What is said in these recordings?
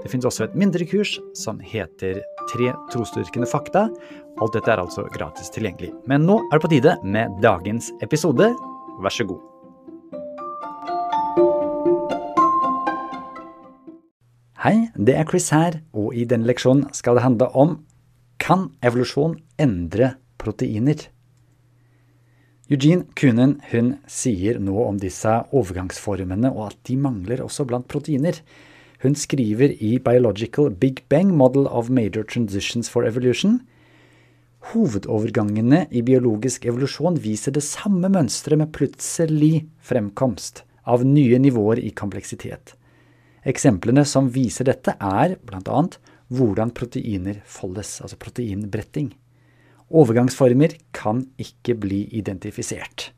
Det finnes også et mindre kurs som heter Tre trosdyrkende fakta. Alt dette er altså gratis tilgjengelig. Men nå er det på tide med dagens episode. Vær så god. Hei, det er Chris her, og i denne leksjonen skal det handle om Kan evolusjon endre proteiner? Eugene Kuhnen hun sier noe om disse overgangsformene og at de mangler også blant proteiner. Hun skriver i Biological Big Bang Model of Major Transitions for Evolution Hovedovergangene i biologisk evolusjon viser det samme mønsteret med plutselig fremkomst av nye nivåer i kompleksitet. Eksemplene som viser dette, er bl.a. hvordan proteiner foldes, altså proteinbretting. Overgangsformer kan ikke bli identifisert.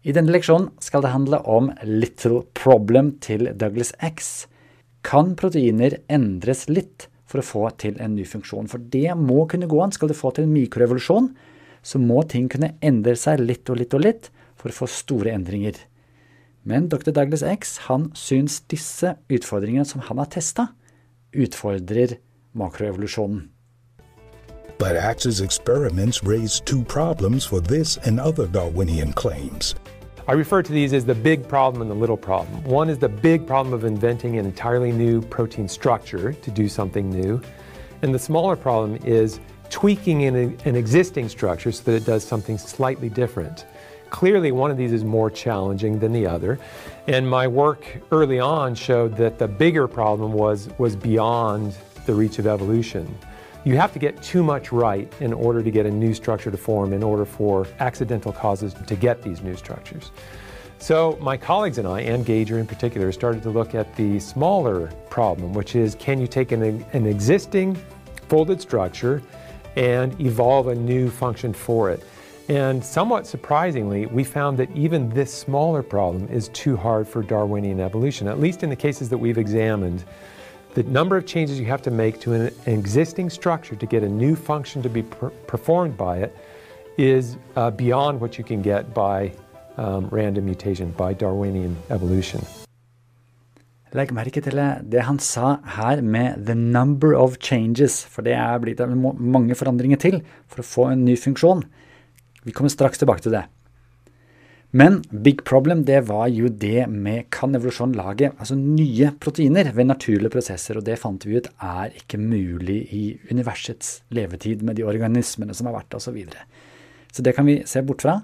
I denne leksjonen skal det handle om Little Problem til Douglas X. Kan proteiner endres litt for å få til en ny funksjon? For det må kunne gå an. Skal du få til en mikrorevolusjon, så må ting kunne endre seg litt og litt og litt for å få store endringer. Men dr. Douglas X han syns disse utfordringene som han har testa, utfordrer makroevolusjonen. But Axe's experiments raised two problems for this and other Darwinian claims. I refer to these as the big problem and the little problem. One is the big problem of inventing an entirely new protein structure to do something new. And the smaller problem is tweaking an, an existing structure so that it does something slightly different. Clearly, one of these is more challenging than the other. And my work early on showed that the bigger problem was, was beyond the reach of evolution. You have to get too much right in order to get a new structure to form, in order for accidental causes to get these new structures. So, my colleagues and I, and Gager in particular, started to look at the smaller problem, which is can you take an, an existing folded structure and evolve a new function for it? And somewhat surprisingly, we found that even this smaller problem is too hard for Darwinian evolution, at least in the cases that we've examined. The number of changes you have to make to an, existing structure to get a new function to be per performed by it is uh, beyond what you can get by um, random mutation, by Darwinian evolution. Legg merke til det han sa her med 'the number of changes', for det er blitt mange forandringer til for å få en ny funksjon. Vi kommer straks tilbake til det. Men big problem det var jo det med kan evolusjon lage altså nye proteiner ved naturlige prosesser, og det fant vi ut er ikke mulig i universets levetid med de organismene som har vært osv. Så, videre. så det kan vi se bort fra.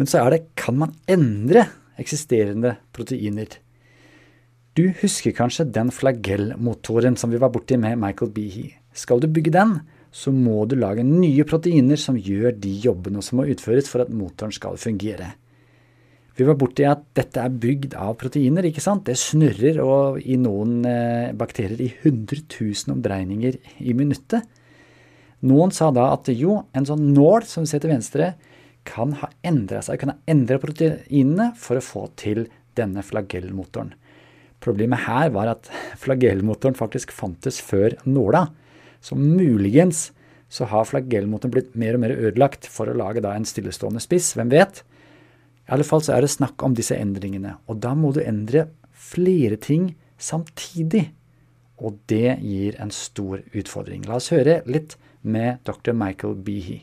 Men så er det kan man endre eksisterende proteiner? Du husker kanskje den flagellmotoren som vi var borti med Michael Behe. Skal du bygge den, så må du lage nye proteiner som gjør de jobbene som må utføres for at motoren skal fungere. Vi var borti at dette er bygd av proteiner, ikke sant? Det snurrer og i noen eh, bakterier i 100 000 omdreininger i minuttet. Noen sa da at jo, en sånn nål som vi ser til venstre, kan ha endra seg, kan ha endra proteinene for å få til denne flagellmotoren. Problemet her var at flagellmotoren faktisk fantes før nåla. Så muligens så har flagellmotoren blitt mer og mer ødelagt for å lage en stillestående spiss, hvem vet? I alle fall så er det snakk om disse endringene, og da må du endre flere ting samtidig. Og det gir en stor utfordring. La oss høre litt med dr. Michael Behe.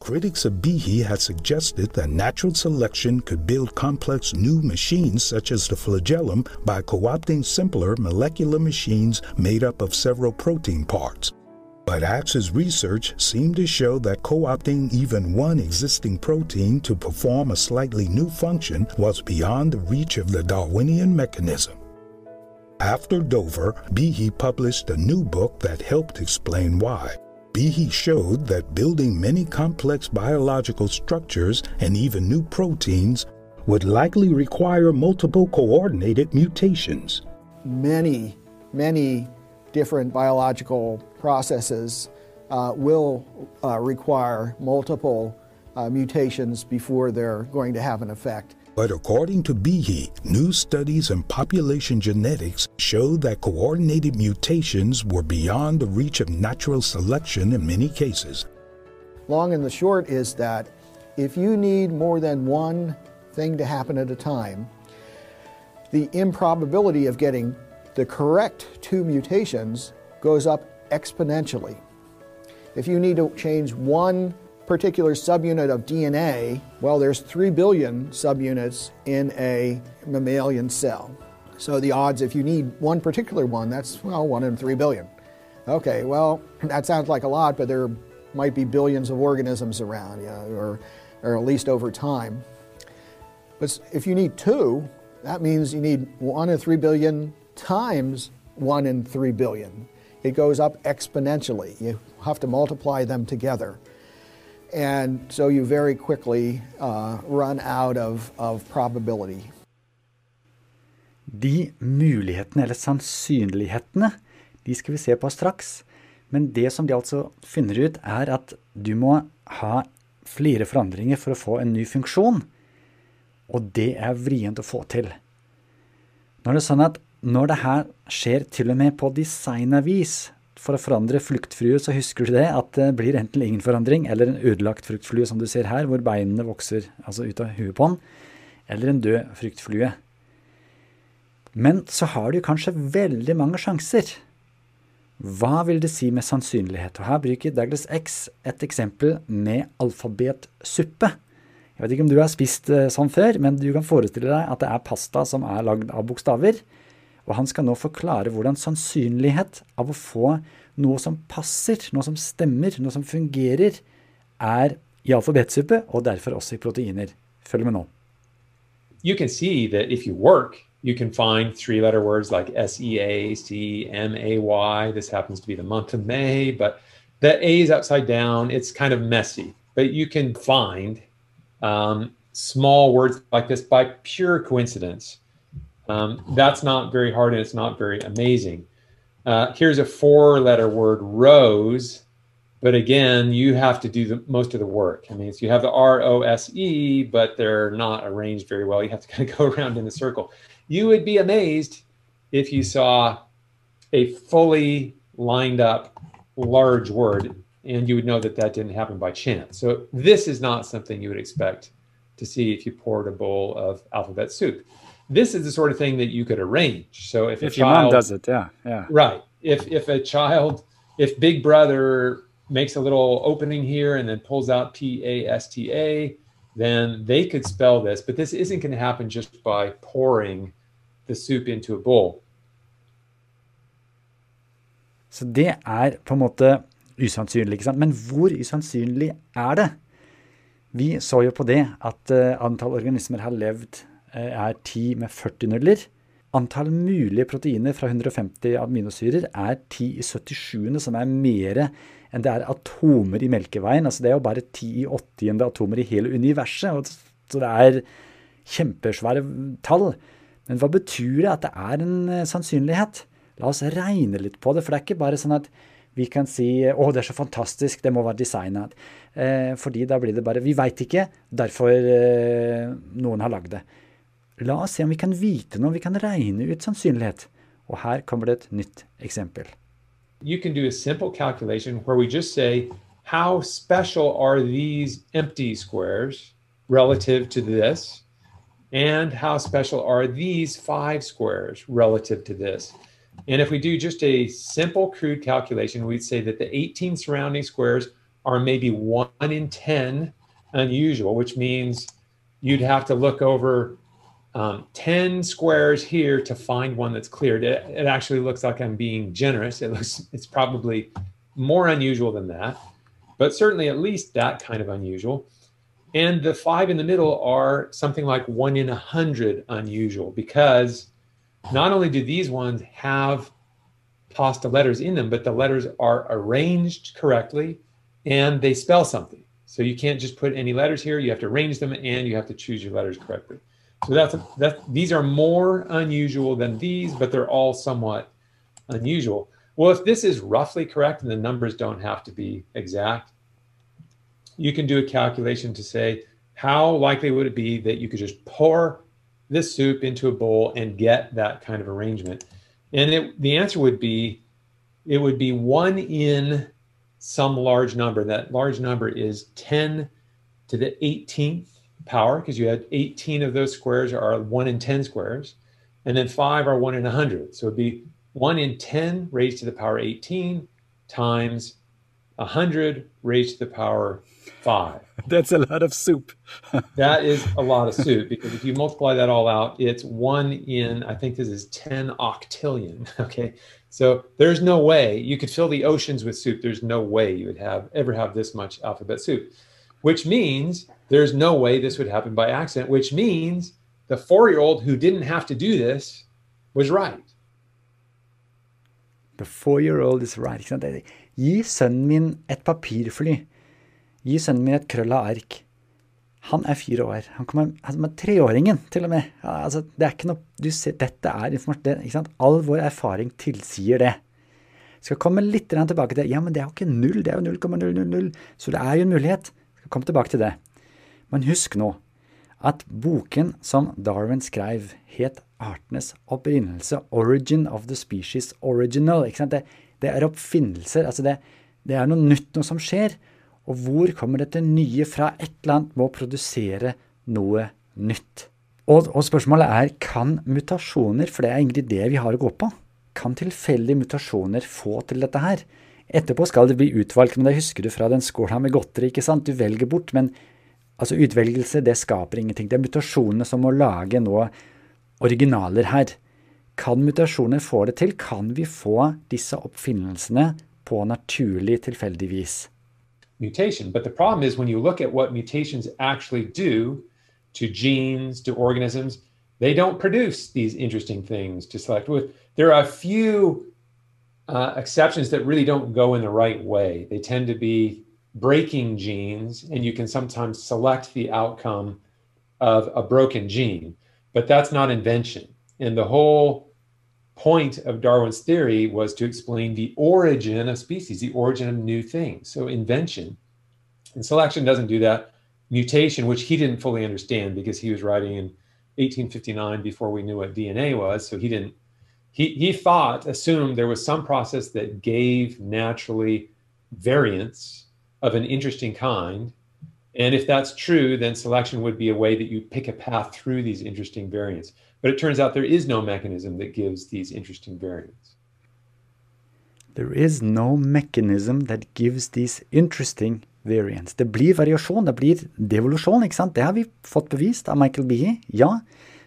Critics of Behe had suggested that natural selection could build complex new machines such as the flagellum by co-opting simpler molecular machines made up of several protein parts. But Axe's research seemed to show that co opting even one existing protein to perform a slightly new function was beyond the reach of the Darwinian mechanism. After Dover, Behe published a new book that helped explain why. Behe showed that building many complex biological structures and even new proteins would likely require multiple coordinated mutations. Many, many different biological processes uh, will uh, require multiple uh, mutations before they're going to have an effect. But according to Behe, new studies in population genetics show that coordinated mutations were beyond the reach of natural selection in many cases. Long and the short is that if you need more than one thing to happen at a time, the improbability of getting the correct two mutations goes up exponentially. If you need to change one particular subunit of DNA, well, there's 3 billion subunits in a mammalian cell. So the odds, if you need one particular one, that's, well, 1 in 3 billion. Okay, well, that sounds like a lot, but there might be billions of organisms around, you know, or, or at least over time. But if you need two, that means you need 1 in 3 billion times 1 in 3 billion. It goes up exponentially. You have to multiply them together. And so you very quickly uh, run out of, of probability. De mulighetene, eller sannsynlighetene, de skal vi se på straks. Men det som de altså finner ut, er at du må ha flere forandringer for å få en ny funksjon. Og det er vrient å få til. Nå er det sånn at når det her skjer til og med på designavis for å forandre fluktflue, så husker du det, at det blir enten ingen forandring eller en ødelagt fruktflue, som du ser her, hvor beinene vokser altså ut av huet på den, eller en død fruktflue. Men så har du kanskje veldig mange sjanser. Hva vil det si med sannsynlighet? Og her bruker Douglas X et eksempel med alfabetsuppe. Jeg vet ikke om du har spist eh, sånn før, men du kan forestille deg at det er pasta som er lagd av bokstaver. Og han skal nå forklare hvordan sannsynlighet av å få noe som passer, noe som stemmer, noe som fungerer, er i alfabetsuppe, og derfor også i proteiner. Følg med nå. You can see that if you work, you can find three letter words like S E A C M A Y. This happens to be the month of May, but the A is upside down. It's kind of messy, but you can find um, small words like this by pure coincidence. Um, that's not very hard and it's not very amazing. Uh, here's a four letter word, rose. But again, you have to do the, most of the work. I mean, so you have the R O S E, but they're not arranged very well. You have to kind of go around in a circle. You would be amazed if you saw a fully lined up large word, and you would know that that didn't happen by chance. So, this is not something you would expect to see if you poured a bowl of alphabet soup this is the sort of thing that you could arrange. So if, if a your child mom does it, yeah, yeah, right. If if a child, if Big Brother makes a little opening here and then pulls out P A S T A, then they could spell this. But this isn't going to happen just by pouring the soup into a bowl. Så det er på en måte usannsynlig, ikke sant? Men hvor usannsynlig er det? Vi så jo på det at uh, antall organismer har levd Eh, er 10 med 40 nuller. Antall mulige proteiner fra 150 aminosyrer er 10 i 77., som er mer enn det er atomer i Melkeveien. Altså det er jo bare 10 i 80. atomer i hele universet. Så det er kjempesvære tall. Men hva betyr det at det er en eh, sannsynlighet? La oss regne litt på det, for det er ikke bare sånn at vi kan si å, det er så fantastisk, det må være designet. Eh, fordi da blir det bare Vi veit ikke, derfor eh, noen har lagd det. La oss se om vi kan vite noe, vi kan regne ut sannsynlighet. Og her kommer det et nytt eksempel. You can do a simple calculation where we just say, how special are these empty squares relative to this? And how special are these five squares relative to this? And if we do just a simple crude calculation, we'd say that the 18 surrounding squares are maybe one in 10 unusual, which means you'd have to look over um, 10 squares here to find one that's cleared. It, it actually looks like I'm being generous. It looks, it's probably more unusual than that, but certainly at least that kind of unusual. And the five in the middle are something like one in a hundred unusual because not only do these ones have pasta letters in them, but the letters are arranged correctly and they spell something. So you can't just put any letters here. You have to arrange them and you have to choose your letters correctly. So that's that. These are more unusual than these, but they're all somewhat unusual. Well, if this is roughly correct and the numbers don't have to be exact, you can do a calculation to say how likely would it be that you could just pour this soup into a bowl and get that kind of arrangement? And it, the answer would be it would be one in some large number. That large number is 10 to the 18th power because you had 18 of those squares are 1 in 10 squares, and then 5 are 1 in 100. So it'd be 1 in 10 raised to the power 18 times 100 raised to the power 5. That's a lot of soup. that is a lot of soup because if you multiply that all out, it's 1 in, I think this is 10 octillion. Okay. So there's no way you could fill the oceans with soup. There's no way you would have ever have this much alphabet soup, which means there's no way this would happen by accident, which means the four year old who didn't have to do this was right. The four year old is right. Gi sønnen min et papirfly. Gi sønnen min et krølla ark. Han er fire år. Han kommer altså med treåringen, til og med. Altså, det er ikke noe du ser, Dette er informasjon ikke sant? All vår erfaring tilsier det. Skal komme litt tilbake til Ja, men det er jo ikke null, det er jo 0,000. Så det er jo en mulighet. Komme tilbake til det. Men husk nå at boken som Darwin skrev, het Artenes opprinnelse, 'Origin of the Species Original'. Det, det er oppfinnelser. Altså det, det er noe nytt, noe som skjer. Og hvor kommer dette nye fra? Et eller annet må produsere noe nytt. Og, og, spørsmålet er kan mutasjoner, for det er egentlig det vi har å gå på, kan tilfeldige mutasjoner få til dette her? Etterpå skal det bli utvalgt, men det husker du fra den skåla med godteri. ikke sant? Du velger bort, men altså utvelgelse det skaper ingenting. Det er mutasjonene som må lage noe originaler her. Kan mutasjoner få det til? Kan vi få disse oppfinnelsene på naturlig, tilfeldig vis? Mutation. But the problem is when you look at what mutations actually do to genes, to organisms, they don't produce these interesting things to select with. There are a few uh, exceptions that really don't go in the right way. They tend to be breaking genes, and you can sometimes select the outcome of a broken gene, but that's not invention. And the whole point of Darwin's theory was to explain the origin of species, the origin of new things. So invention and selection doesn't do that. Mutation, which he didn't fully understand because he was writing in 1859 before we knew what DNA was, so he didn't. He thought assumed there was some process that gave naturally variants of an interesting kind. And if that's true, then selection would be a way that you pick a path through these interesting variants. But it turns out there is no mechanism that gives these interesting variants. There is no mechanism that gives these interesting variants. Det blir variasjon, det blir devolusjon, ikke sant? Det har vi fått bevist av Michael Behe. Ja,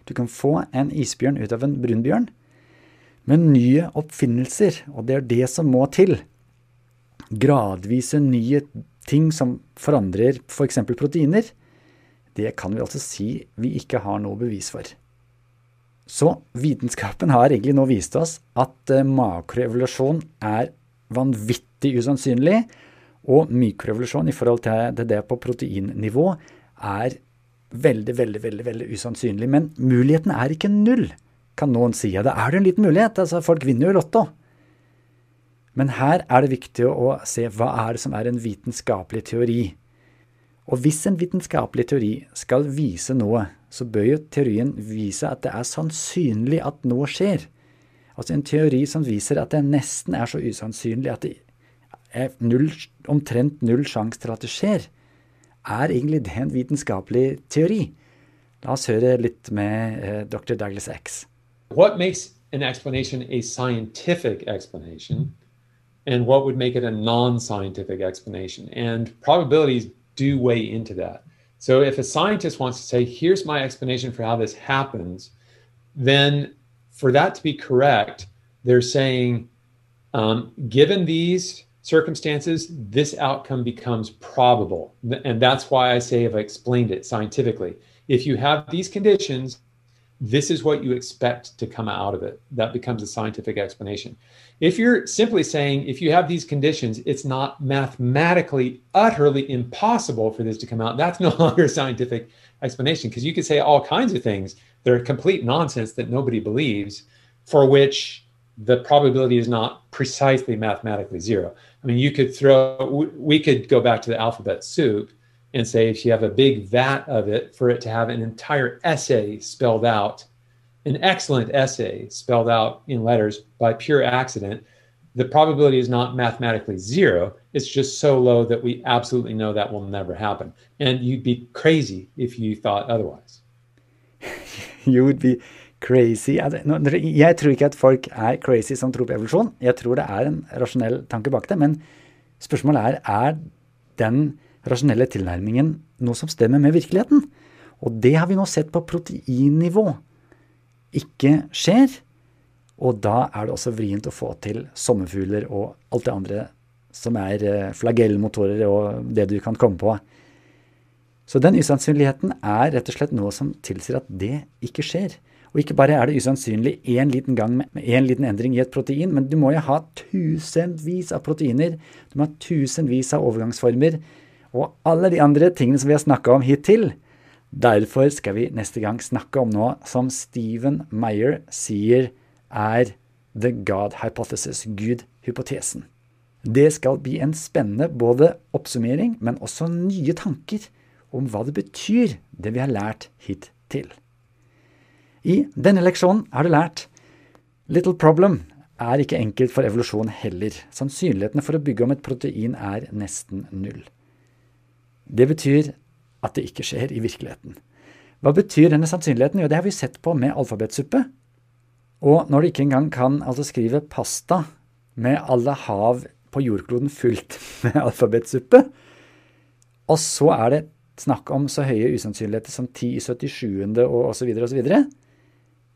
du kan få en isbjørn ut av en brunbjørn. Men nye oppfinnelser, og det er det som må til. Gradvise nye ting som forandrer f.eks. For proteiner. Det kan vi altså si vi ikke har noe bevis for. Så vitenskapen har egentlig nå vist oss at eh, makroevolusjon er vanvittig usannsynlig, og mikroevolusjon i forhold til det på proteinnivå er veldig, veldig, veldig, veldig usannsynlig. Men muligheten er ikke null, kan noen si. Ja, da er det en liten mulighet. Altså, folk vinner jo Lotto. Men her er det viktig å se hva er det som er en vitenskapelig teori. Og hvis en vitenskapelig teori skal vise noe, så bør jo teorien vise at det er sannsynlig at noe skjer. Altså en teori som viser at det nesten er så usannsynlig at det er null, omtrent null sjanse til at det skjer, er egentlig det en vitenskapelig teori. La oss høre litt med eh, dr. Douglas X. What makes an explanation a scientific explanation, and what would make it a non-scientific explanation? And probabilities do weigh into that. So if a scientist wants to say, here's my explanation for how this happens, then for that to be correct, they're saying, um, given these circumstances, this outcome becomes probable. And that's why I say, if I explained it scientifically, if you have these conditions, this is what you expect to come out of it. That becomes a scientific explanation. If you're simply saying, if you have these conditions, it's not mathematically utterly impossible for this to come out, that's no longer a scientific explanation because you could say all kinds of things that are complete nonsense that nobody believes, for which the probability is not precisely mathematically zero. I mean, you could throw, we could go back to the alphabet soup and say if you have a big vat of it, for it to have an entire essay spelled out, an excellent essay spelled out in letters by pure accident, the probability is not mathematically zero. It's just so low that we absolutely know that will never happen. And you'd be crazy if you thought otherwise. you would be crazy. Jeg tror ikke at folk er crazy som tror på evolusjon. Jeg tror det er en rasjonell tanke bak det. Men spørsmålet er er den rasjonelle tilnærmingen noe som stemmer med virkeligheten. Og det har vi nå sett på proteinnivå ikke skjer. Og da er det også vrient å få til sommerfugler og alt det andre som er eh, flagellmotorer og det du kan komme på. Så den usannsynligheten er rett og slett noe som tilsier at det ikke skjer. Og ikke bare er det usannsynlig én liten gang med én liten endring i et protein, men du må jo ha tusenvis av proteiner, du må ha tusenvis av overgangsformer, og alle de andre tingene som vi har snakka om hittil. Derfor skal vi neste gang snakke om noe som Stephen Meyer sier er the God hypothesis, Gud-hypotesen. Det skal bli en spennende både oppsummering, men også nye tanker om hva det betyr, det vi har lært hittil. I denne leksjonen har du lært Little problem er ikke enkelt for evolusjon heller. Sannsynlighetene for å bygge om et protein er nesten null. Det betyr at det ikke skjer i virkeligheten. Hva betyr denne sannsynligheten? Jo, det har vi sett på med alfabetsuppe. Og når du ikke engang kan altså skrive pasta med alle hav på jordkloden fullt med alfabetsuppe, og så er det snakk om så høye usannsynligheter som 10 i 77. og osv., osv., så,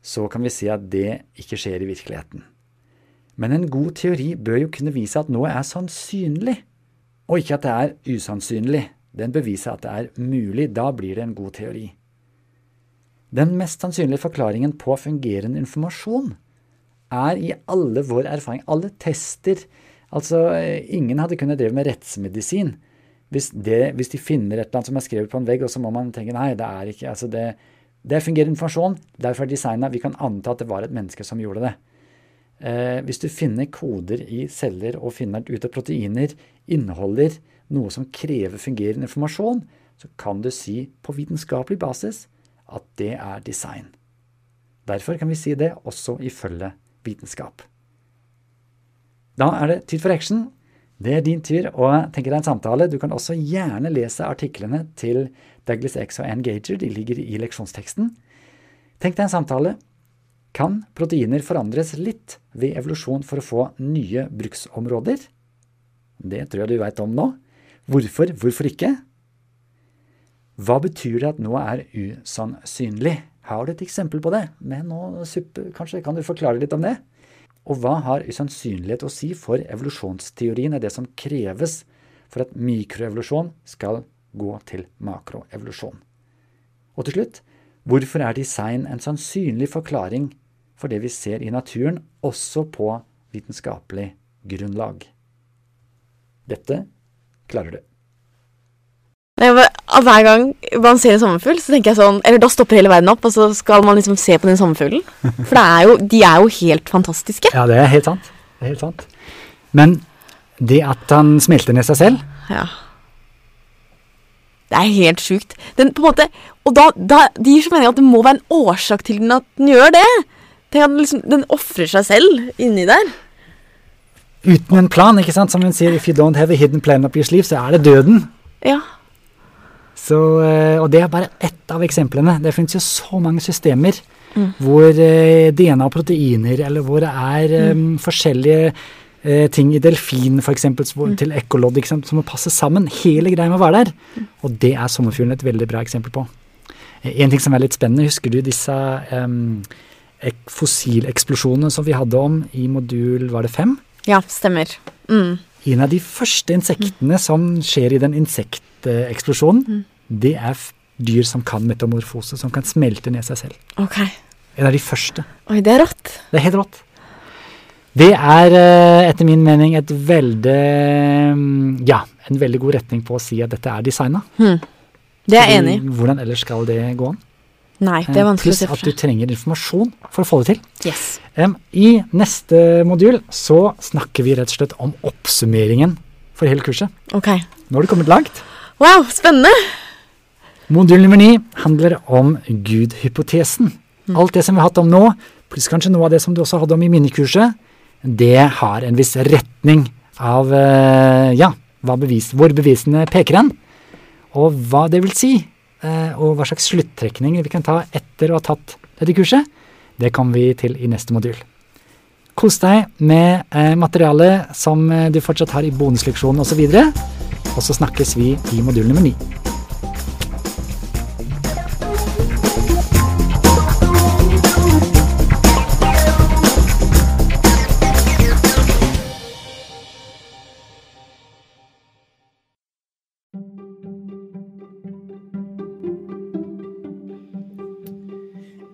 så kan vi si at det ikke skjer i virkeligheten. Men en god teori bør jo kunne vise at noe er sannsynlig, og ikke at det er usannsynlig. Den beviser at det er mulig. Da blir det en god teori. Den mest sannsynlige forklaringen på fungerende informasjon er i alle vår erfaring, alle tester Altså, ingen hadde kunnet drive med rettsmedisin hvis, det, hvis, de finner et eller annet som er skrevet på en vegg, og så må man tenke nei, det er ikke altså det, det fungerer informasjon, derfor er designa Vi kan anta at det var et menneske som gjorde det. Eh, hvis du finner koder i celler og finner ut at proteiner inneholder noe som krever fungerende informasjon, så kan du si på vitenskapelig basis at det er design. Derfor kan vi si det også ifølge vitenskap. Da er det tid for action. Det er din tur å tenke deg en samtale. Du kan også gjerne lese artiklene til Douglas X og Ann Gager. De ligger i leksjonsteksten. Tenk deg en samtale. Kan proteiner forandres litt ved evolusjon for å få nye bruksområder? Det tror jeg du veit om nå. Hvorfor? Hvorfor ikke? Hva betyr det at noe er usannsynlig? Har du et eksempel på det? Med noe suppe, kanskje? Kan du forklare litt om det? Og hva har usannsynlighet å si for evolusjonsteorien, er det som kreves for at mikroevolusjon skal gå til makroevolusjon? Og til slutt, hvorfor er design en sannsynlig forklaring for det vi ser i naturen, også på vitenskapelig grunnlag? Dette klarer du. Hver gang man ser en sommerfugl, så tenker jeg sånn Eller da stopper hele verden opp, og så skal man liksom se på den sommerfuglen. For er jo, de er jo helt fantastiske. Ja, det er helt sant. Det er helt sant. Men det at han smelter ned seg selv Ja. Det er helt sjukt. Den, på en måte, og da, da det gir så mening at det må være en årsak til den at den gjør det. Tenk at den, liksom, den ofrer seg selv inni der uten en plan, ikke sant? Som hun sier, if you don't have a hidden plan up your sleeve, så er det døden. Ja. Så, eh, og det er bare ett av eksemplene. Det finnes jo så mange systemer mm. hvor eh, DNA og proteiner, eller hvor det er mm. um, forskjellige uh, ting i delfin f.eks. Mm. til ekkolodd som må passe sammen. Hele greia må være der. Mm. Og det er sommerfuglen et veldig bra eksempel på. En ting som er litt spennende, husker du disse um, fossileksplosjonene som vi hadde om i modul, var det fem? Ja, stemmer. Mm. En av de første insektene som skjer i den insekteksplosjonen, mm. det er dyr som kan metamorfose, som kan smelte ned seg selv. Ok. En av de første. Oi, det er rått. Det er helt rått. Det er eh, etter min mening et veldig Ja, en veldig god retning på å si at dette er designa. Hmm. Det er jeg enig i. Hvordan ellers skal det gå an? Nei, det er Eh, vanskelig Pluss at du trenger informasjon for å få det til. Yes. Um, I neste modul så snakker vi rett og slett om oppsummeringen for hele kurset. Ok. Nå har du kommet langt. Wow, spennende! Modul nummer ni handler om Gud-hypotesen. Alt det som vi har hatt om nå, pluss kanskje noe av det som du også hadde om i minikurset, det har en viss retning av eh, ja, bevis, hvor bevisene peker hen, og hva det vil si, og hva slags sluttrekninger vi kan ta etter å ha tatt dette kurset, det kommer vi til i neste modul. Kos deg med eh, materialet som eh, du fortsatt har i bonusleksjonen osv., og så snakkes vi i modul nummer ni.